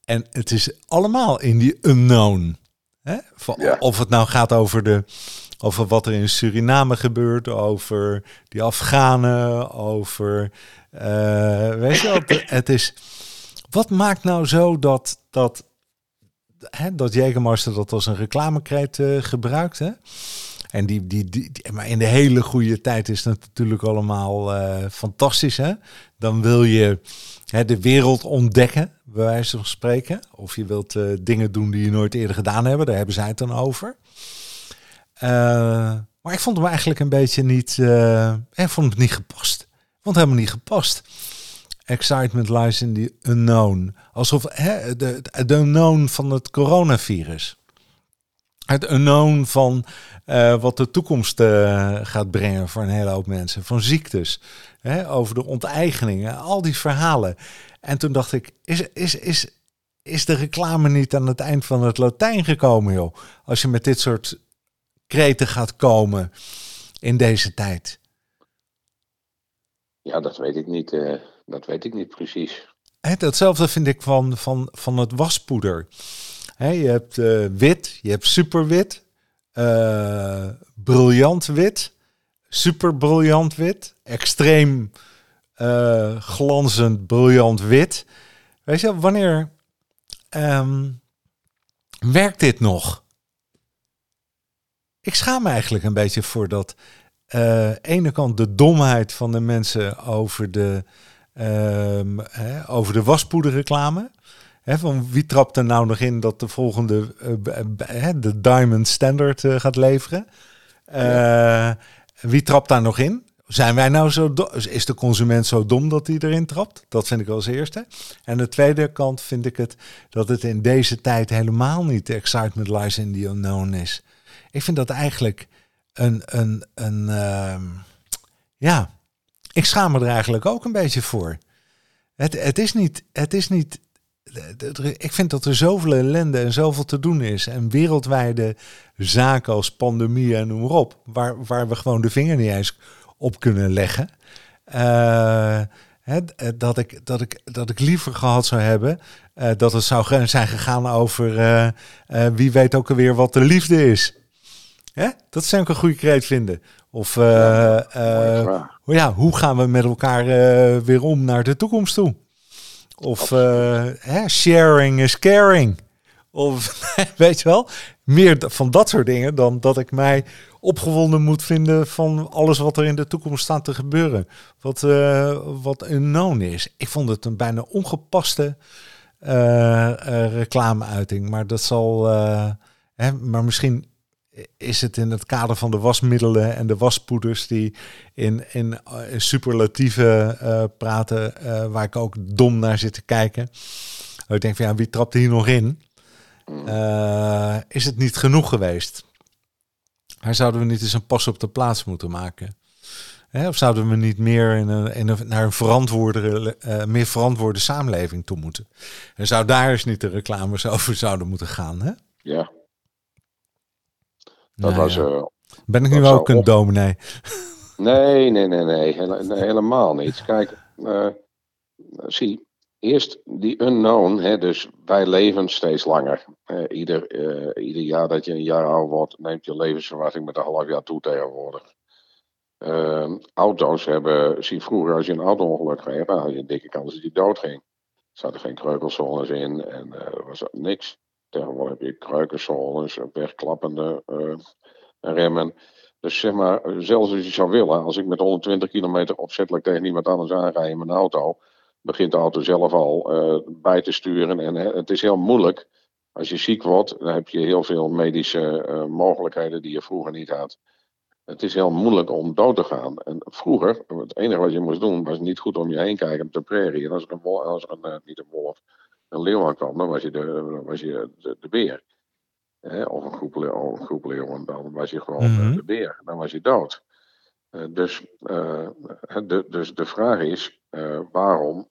En het is allemaal in die unknown. Hè? Of het nou gaat over, de, over wat er in Suriname gebeurt, over die Afghanen, over. eh, weet je wat? Het is. Wat maakt nou zo dat. dat Hè, dat Jägermeister dat als een reclamekreet eh, gebruikt. Hè? En die, die, die, die- maar in de hele goede tijd is dat natuurlijk allemaal eh, fantastisch. Hè? Dan wil je hè, de wereld ontdekken, bij wijze van spreken. Of je wilt dingen doen die je nooit eerder gedaan hebben. Daar hebben zij het dan over. Eh, maar ik vond hem eigenlijk een beetje niet... eh, ik vond het niet gepast. Vond helemaal niet gepast. Excitement lies in the unknown. Alsof hè, de, de unknown van het coronavirus. Het unknown van eh, wat de toekomst gaat brengen voor een hele hoop mensen. Van ziektes, hè, over de onteigeningen, al die verhalen. En toen dacht ik, is, is, is, is de reclame niet aan het eind van het Latijn gekomen, joh? Als je met dit soort kreten gaat komen in deze tijd. ja, dat weet ik niet. eh, dat weet ik niet precies. Hè, datzelfde vind ik van, van, van het waspoeder. Je hebt eh, wit, je hebt superwit, eh briljant wit, super briljant wit, extreem glanzend briljant wit. Weet je, wanneer ehm, werkt dit nog? Ik schaam me eigenlijk een beetje voor dat eh ene kant de domheid van de mensen over de, ehm, hè, over de waspoederreclame. Hè, van wie trapt er nou nog in dat de volgende eh, de Diamond Standard eh, gaat leveren? Wie trapt daar nog in? Zijn wij nou zo? Is de consument zo dom dat hij erin trapt? Dat vind ik als eerste. En de tweede kant vind ik het dat het in deze tijd helemaal niet de excitement lies in the unknown is. Ik vind dat eigenlijk een, een, een ehm, ja, ik schaam me er eigenlijk ook een beetje voor. Het, het is niet, het is niet, ik vind dat er zoveel ellende en zoveel te doen is. En wereldwijde zaken als pandemie en noem maar op, waar, waar we gewoon de vinger niet eens op kunnen leggen. Eh, hè, dat, ik, dat, ik, dat ik liever gehad zou hebben eh, dat het zou zijn gegaan over eh, eh, wie weet ook alweer wat de liefde is. Hè? Dat zou ik een goede kreet vinden. Of vraag. ja, hoe gaan we met elkaar eh, weer om naar de toekomst toe? Of hè, sharing is caring. Of weet je wel, meer van dat soort dingen dan dat ik mij opgewonden moet vinden van alles wat er in de toekomst staat te gebeuren. Wat, wat unknown is. Ik vond het een bijna ongepaste reclameuiting. Maar dat zal. hè, maar misschien is het in het kader van de wasmiddelen en de waspoeders die in, in, eh, superlatieven eh, praten, eh, waar ik ook dom naar zit te kijken. Ik denk van ja, wie trapt hier nog in? Eh, is het niet genoeg geweest? Daar zouden we niet eens een pas op de plaats moeten maken? Hè, of zouden we niet meer in een, in een, naar een verantwoorde, eh, meer verantwoorde samenleving toe moeten? En zou daar eens niet de reclames over zouden moeten gaan? Hè? Ja, dat Nou was. ja. Ben ik nu ook een op- dominee? nee, nee, nee, nee, hele- nee, helemaal niet. Kijk, eh, zie, eerst die unknown, hè, dus wij leven steeds langer. Eh, ieder, eh, ieder jaar dat je een jaar ouder wordt, neemt je levensverwachting met een half jaar toe tegenwoordig. Eh, auto's hebben, zie vroeger als je een auto-ongeluk kreeg, dan had je een dikke kans dat je dood ging. Er zaten geen kreukelzones in en was niks. Tegenwoordig heb je kruikenzones, wegklappende uh, remmen. Dus zeg maar, zelfs als je zou willen, als ik met 120 kilometer opzettelijk tegen iemand anders aanrij in mijn auto, begint de auto zelf al bij te sturen. En het is heel moeilijk. Als je ziek wordt, dan heb je heel veel medische mogelijkheden die je vroeger niet had. Het is heel moeilijk om dood te gaan. En vroeger, het enige wat je moest doen, was niet goed om je heen kijken op de prairie. En als er een, wolf, een niet een wolf, een leeuw aankwam, dan was je de, was je de, de beer. Of een groep, of een groep leeuwen, dan was je gewoon mm -hmm. de beer. Dan was je dood. Uh, dus, uh, de, dus de vraag is, uh, waarom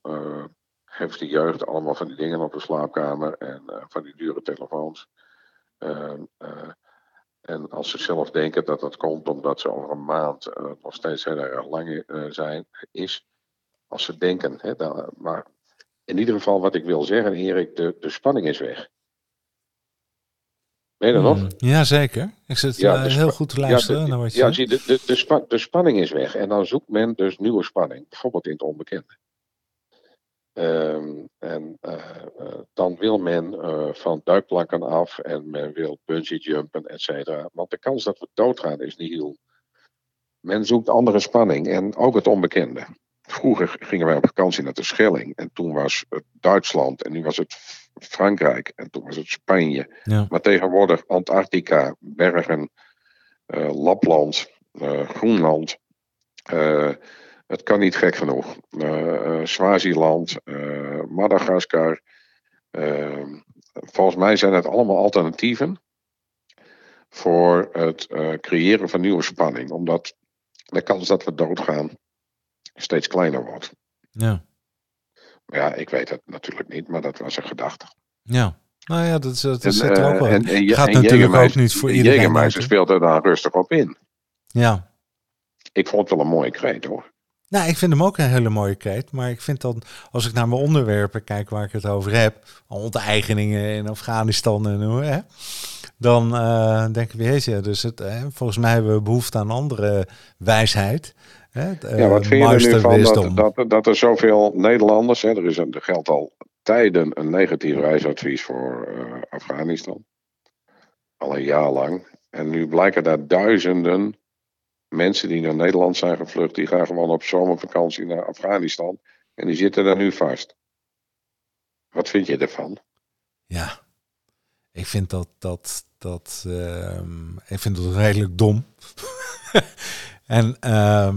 heeft de jeugd allemaal van die dingen op de slaapkamer en van die dure telefoons? en als ze zelf denken dat dat komt omdat ze over een maand nog steeds heel erg lang zijn, is als ze denken. Hè, dan, maar in ieder geval wat ik wil zeggen, Erik, de, de spanning is weg. Ben je er nog? Mm, ja, zeker. Ik zit ja, uh, heel goed te luisteren ja, de, naar wat je Ja, zie, de, de, de, spa, de spanning is weg. En dan zoekt men dus nieuwe spanning. Bijvoorbeeld in het onbekende. Um, en uh, uh, dan wil men van duikplanken af en men wil bungee jumpen, et cetera. Want de kans dat we doodgaan is niet heel. Men zoekt andere spanning en ook het onbekende. Vroeger gingen wij op vakantie naar de Schelling en toen was het Duitsland en nu was het Frankrijk en toen was het Spanje. Ja. Maar tegenwoordig Antarctica, bergen, uh, Lapland, uh, Groenland. Uh, het kan niet gek genoeg. Swaziland, Madagaskar. volgens mij zijn het allemaal alternatieven voor het creëren van nieuwe spanning. Omdat de kans dat we doodgaan steeds kleiner wordt. Ja. Ja, ik weet het natuurlijk niet, maar dat was een gedachte. Ja, nou ja, dat, dat is het ook wel. En, en, Gaat en natuurlijk ook niet voor iedereen. Jägermeister speelt er dan rustig op in. Ja. Ik vond het wel een mooie kreet hoor. Nou, ik vind hem ook een hele mooie kreet. Maar ik vind dan, als ik naar mijn onderwerpen kijk waar ik het over heb, onteigeningen in Afghanistan en hoe, hè, dan uh, denk ik ja, dus het, hè, volgens mij hebben we behoefte aan andere wijsheid. Hè, ja, wat vind je er nu van dat, dat, dat, er zoveel Nederlanders, hè, er, is een, er geldt al tijden een negatief reisadvies voor uh, Afghanistan. Al een jaar lang. En nu blijken daar duizenden mensen die naar Nederland zijn gevlucht, die gaan gewoon op zomervakantie naar Afghanistan. En die zitten daar nu vast. Wat vind je ervan? Ja, ik vind dat, dat, dat, uh, ik vind dat redelijk dom. en uh,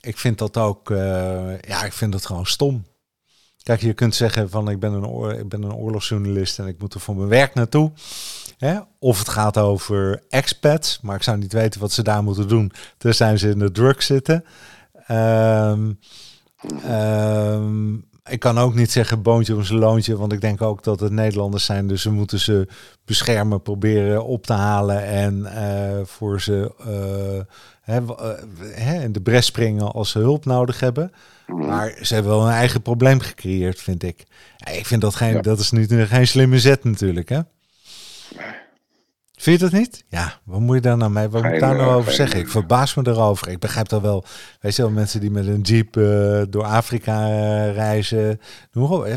ik vind dat ook, uh, ja, ik vind dat gewoon stom. Kijk, je kunt zeggen van ik ben een, oor, ik ben een oorlogsjournalist en ik moet er voor mijn werk naartoe. Hè? Of het gaat over expats, maar ik zou niet weten wat ze daar moeten doen. zijn ze in de drugs zitten. Um, ik kan ook niet zeggen boontje om zijn loontje, want ik denk ook dat het Nederlanders zijn. Dus we moeten ze beschermen, proberen op te halen en uh, voor ze uh, hè, in de bres springen als ze hulp nodig hebben. Maar ze hebben wel een eigen probleem gecreëerd, vind ik. Ik vind dat geen, ja. dat is nu geen slimme zet natuurlijk, hè? Vind je dat niet? Ja, wat moet je daar nou mee? Wat moet ik daar nou over zeggen? Ik verbaas me erover. Ik begrijp dat wel. Weet je wel, mensen die met een jeep uh, door Afrika uh, reizen.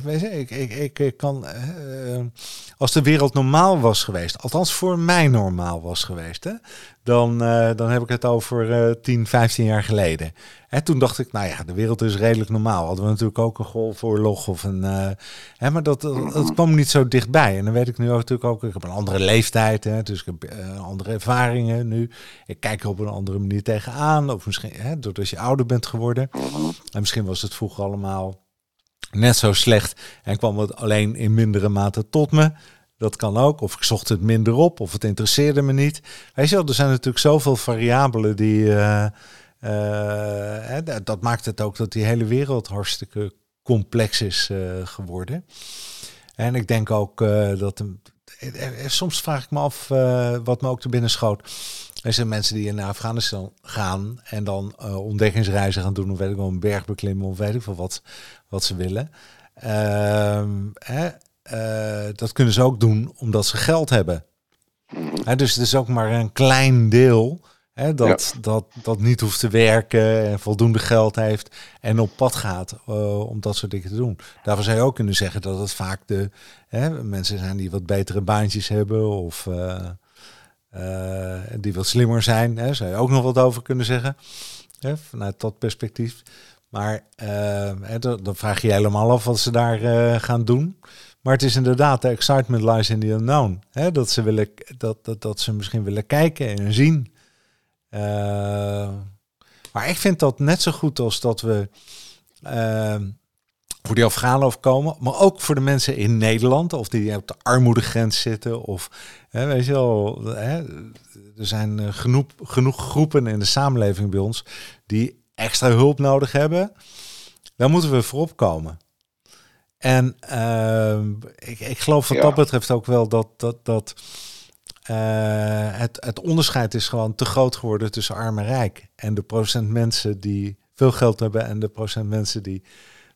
Weet je, ik, ik, ik, ik kan. Uh, als de wereld normaal was geweest, althans voor mij normaal was geweest, hè, dan, uh, dan heb ik het over uh, 10, 15 jaar geleden. En toen dacht ik, nou ja, de wereld is redelijk normaal. Hadden we natuurlijk ook een golfoorlog of een. Uh, hè, maar dat, dat, kwam niet zo dichtbij. En dan weet ik nu ook natuurlijk ook, ik heb een andere leeftijd, hè, dus ik heb uh, andere ervaringen nu. Ik kijk er op een andere manier tegenaan. Of misschien, hè, doordat je ouder bent geworden. En misschien was het vroeger allemaal net zo slecht en kwam het alleen in mindere mate tot me. Dat kan ook. Of ik zocht het minder op, of het interesseerde me niet. Weet je wel, er zijn natuurlijk zoveel variabelen die. Uh, uh, dat maakt het ook dat die hele wereld hartstikke complex is uh, geworden. En ik denk ook dat. soms vraag ik me af wat me ook te binnen schoot. Er zijn mensen die naar Afghanistan gaan en dan ontdekkingsreizen gaan doen, of weet ik wel, een berg beklimmen, of weet ik veel wat, wat ze willen. Ehm, hè, uh, dat kunnen ze ook doen omdat ze geld hebben. He, dus het is ook maar een klein deel Hè, dat, dat, dat niet hoeft te werken en voldoende geld heeft en op pad gaat uh, om dat soort dingen te doen. Daarvoor zou je ook kunnen zeggen dat het vaak de hè, mensen zijn die wat betere baantjes hebben of uh, uh, die wat slimmer zijn. Hè, zou je ook nog wat over kunnen zeggen hè, vanuit dat perspectief. Maar hè, dan, vraag je je helemaal af wat ze daar gaan doen. Maar het is inderdaad, de excitement lies in the unknown. Hè? Dat, ze willen, dat, dat, dat ze misschien willen kijken en zien. Maar ik vind dat net zo goed als dat we voor die Afghanen overkomen. Maar ook voor de mensen in Nederland. Of die op de armoedegrens zitten. Of hè, weet je wel. Hè, er zijn uh, genoeg, genoeg groepen in de samenleving bij ons. Die extra hulp nodig hebben. Daar moeten we voorop komen. En uh, ik, ik geloof wat ja. dat betreft ook wel dat, dat, dat uh, het, het onderscheid is gewoon te groot geworden tussen arm en rijk. En de procent mensen die veel geld hebben en de procent mensen die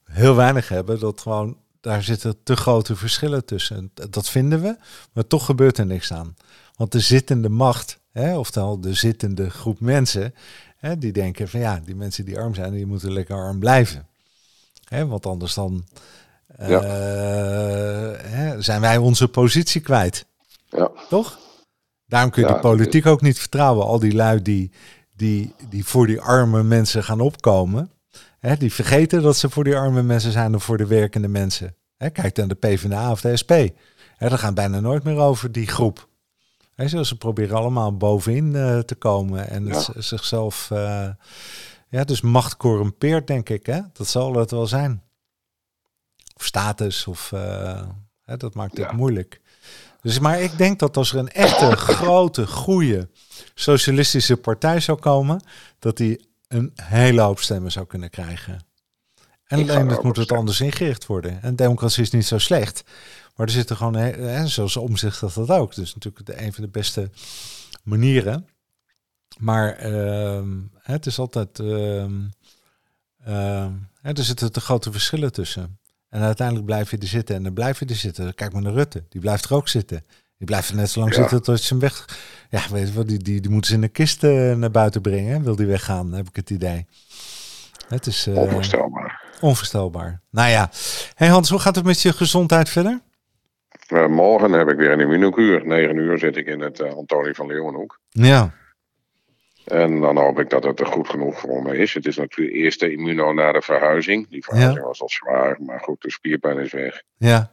heel weinig hebben, dat gewoon, daar zitten te grote verschillen tussen. Dat vinden we, maar toch gebeurt er niks aan. Want de zittende macht, hè, oftewel de zittende groep mensen, hè, die denken van ja, die mensen die arm zijn, die moeten lekker arm blijven. Hè, want anders dan ja. Uh, hè, zijn wij onze positie kwijt. Ja. Toch? Daarom kun je ja, de politiek ook niet vertrouwen. Al die lui die, die, die voor die arme mensen gaan opkomen. Hè, die vergeten dat ze voor die arme mensen zijn of voor de werkende mensen. Hè, kijk dan de PvdA of de SP. Hè, dat gaat bijna nooit meer over die groep. Hè, ze proberen allemaal bovenin uh, te komen en ja. zichzelf... Uh, ja, dus macht corrumpeert, denk ik. Hè? Dat zal het wel zijn of status. Of, uh, hè, dat maakt het ja. moeilijk. Dus, maar ik denk dat als er een echte grote, goede socialistische partij zou komen, dat die een hele hoop stemmen zou kunnen krijgen. En alleen dat moet het anders ingericht worden. En democratie is niet zo slecht. Maar er zitten gewoon, hè, zoals omzicht dat dat ook. Dus natuurlijk de, een van de beste manieren. Maar uh, het is altijd. Uh, uh, er zitten te grote verschillen tussen. En uiteindelijk blijf je er zitten en dan blijf je er zitten. Kijk maar naar Rutte, die blijft er ook zitten. Die blijft er net zo lang ja. zitten tot ze hem weg... Ja, weet je wel, die, die, die moeten ze in de kist uh, naar buiten brengen. Wil die weggaan, heb ik het idee. Het is... Uh, onvoorstelbaar. Onvoorstelbaar. Nou ja. Hey Hans, hoe gaat het met je gezondheid verder? Uh, morgen heb ik weer een immunokuur. 9 uur zit ik in het Antonie van Leeuwenhoek. Ja. En dan hoop ik dat het er goed genoeg voor me is. Het is natuurlijk de eerste immuno na de verhuizing. Die verhuizing ja. was al zwaar, maar goed, de spierpijn is weg. Ja.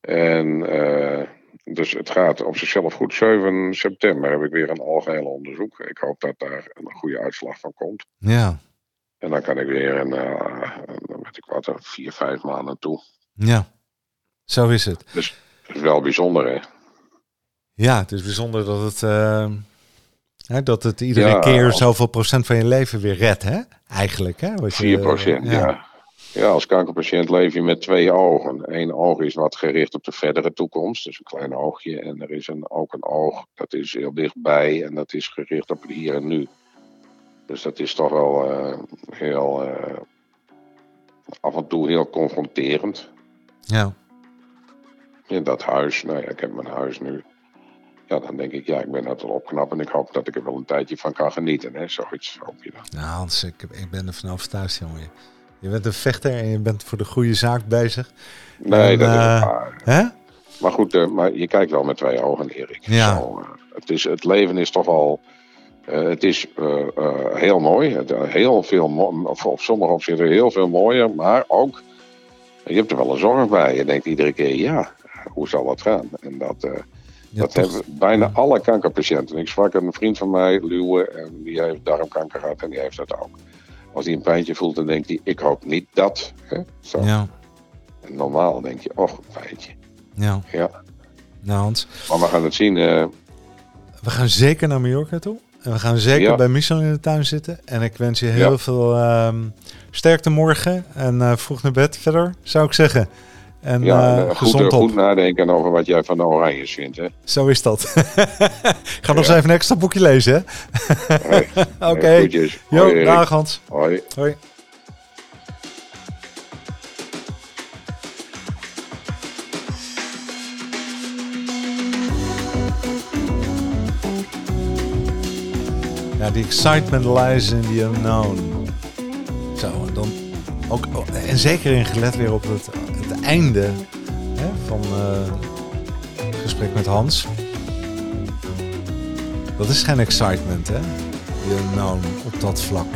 En uh, dus het gaat op zichzelf goed. 7 september heb ik weer een algehele onderzoek. Ik hoop dat daar een goede uitslag van komt. Ja. En dan kan ik weer een, uh, een weet ik wat, vier, vijf maanden toe. Ja, zo is het. Dus het is wel bijzonder, hè? Ja, het is bijzonder dat het... Uh Hè, dat het iedere ja, keer zoveel procent van je leven weer redt, hè? Eigenlijk, hè? Wat 4 procent, ja. ja. Ja. als kankerpatiënt leef je met twee ogen. Eén oog is wat gericht op de verdere toekomst, dus een klein oogje. En er is een, ook een oog, dat is heel dichtbij en dat is gericht op het hier en nu. Dus dat is toch wel uh, heel, uh, af en toe heel confronterend. Ja. In dat huis, nou ja, ik heb mijn huis nu ja, dan denk ik, ja, ik ben het wel opknap en ik hoop dat ik er wel een tijdje van kan genieten. Hè? Zoiets hoop je dan. Nou Hans, ik, ik ben er van overtuigd, jongen. Je bent een vechter en je bent voor de goede zaak bezig. Nee, en, dat is waar. Hè? Maar goed, uh, maar je kijkt wel met twee ogen, Erik. Ja. Zo, uh, het, is, het leven is toch al... het is heel mooi. Heel veel, of op sommige opzichten heel veel mooier, maar ook... Je hebt er wel een zorg bij. Je denkt iedere keer, ja, hoe zal dat gaan? En dat... Ja, dat hebben bijna alle kankerpatiënten. Ik sprak een vriend van mij, Luwe, en die heeft darmkanker gehad en die heeft dat ook. Als hij een pijntje voelt, dan denkt hij, ik hoop niet dat. Hè? Zo. Ja. En normaal denk je, och, een pijntje. Ja. ja. Nou Hans. Maar we gaan het zien. Uh... We gaan zeker naar Mallorca toe. En we gaan zeker ja. bij Michel in de tuin zitten. En ik wens je heel ja. veel um, sterkte morgen. En uh, vroeg naar bed verder, zou ik zeggen. En, ja, uh, goed, gezond uh, goed nadenken over wat jij van de Oranjes vindt. Hè? Zo is dat. ik ga nog eens even een extra boekje lezen. Oké. Okay. Jo, dag Hans. Hoi. Hoi. Ja, die excitement lies in the unknown. Zo, en dan ook, en zeker in gelet weer op het, het einde hè, van uh, het gesprek met Hans. Dat is geen excitement, hè? The unknown op dat vlak.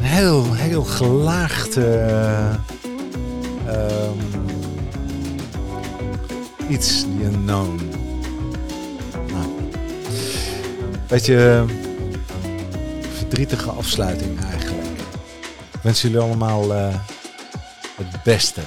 Heel, heel gelaagd. Uh, um, iets, the unknown. Nou, beetje verdrietige afsluiting eigenlijk. Wens jullie allemaal uh, het beste.